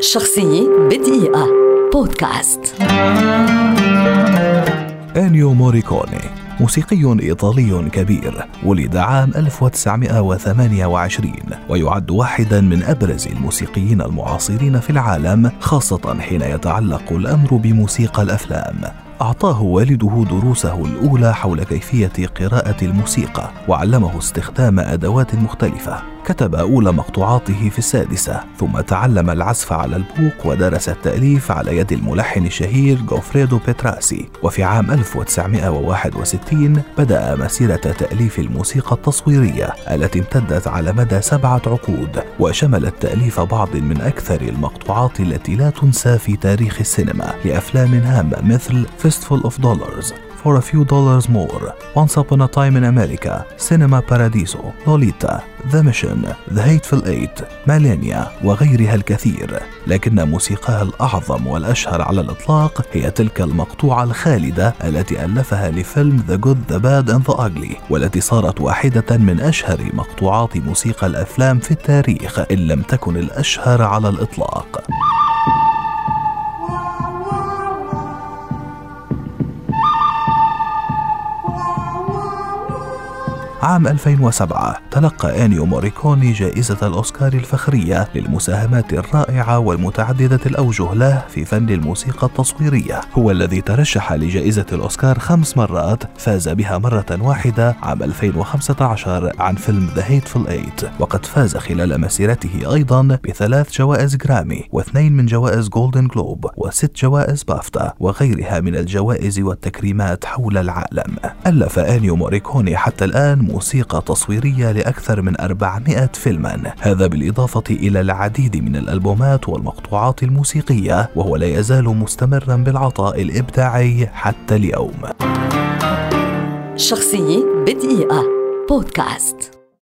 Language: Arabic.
شخصية بدقيقة. بودكاست. أنيو موريكوني موسيقي إيطالي كبير ولد عام 1928 ويعد واحدا من أبرز الموسيقيين المعاصرين في العالم خاصة حين يتعلق الأمر بموسيقى الأفلام. أعطاه والده دروسه الأولى حول كيفية قراءة الموسيقى وعلمه استخدام أدوات مختلفة. كتب أولى مقطوعاته في السادسة ثم تعلم العزف على البوق ودرس التأليف على يد الملحن الشهير جوفريدو بيتراسي. وفي عام 1961 بدأ مسيرة تأليف الموسيقى التصويرية التي امتدت على مدى سبعة عقود وشملت تأليف بعض من أكثر المقطوعات التي لا تنسى في تاريخ السينما لأفلام هامة مثل Fistful of Dollars For a Few Dollars More Once Upon a Time in America Cinema Paradiso Lolita The Mission The Hateful Eight مالينيا وغيرها الكثير. لكن موسيقاها الأعظم والأشهر على الإطلاق هي تلك المقطوعة الخالدة التي ألفها لفيلم The Good The Bad and The Ugly والتي صارت واحدة من أشهر مقطوعات موسيقى الأفلام في التاريخ إن لم تكن الأشهر على الإطلاق. عام 2007 تلقى إنيو موريكوني جائزة الأوسكار الفخرية للمساهمات الرائعة والمتعددة الأوجه له في فن الموسيقى التصويرية. هو الذي ترشح لجائزة الأوسكار خمس مرات فاز بها مرة واحدة عام 2015 عن فيلم The Hateful Eight. وقد فاز خلال مسيرته أيضا بثلاث جوائز جرامي واثنين من جوائز جولدن جلوب وست جوائز بافتا وغيرها من الجوائز والتكريمات حول العالم. ألف أنيو موريكوني حتى الآن موسيقى تصويرية لأكثر من 400 فيلما. هذا بالإضافة إلى العديد من الألبومات والمقطوعات الموسيقية وهو لا يزال مستمرا بالعطاء الإبداعي حتى اليوم. شخصية بدقيقة. بودكاست.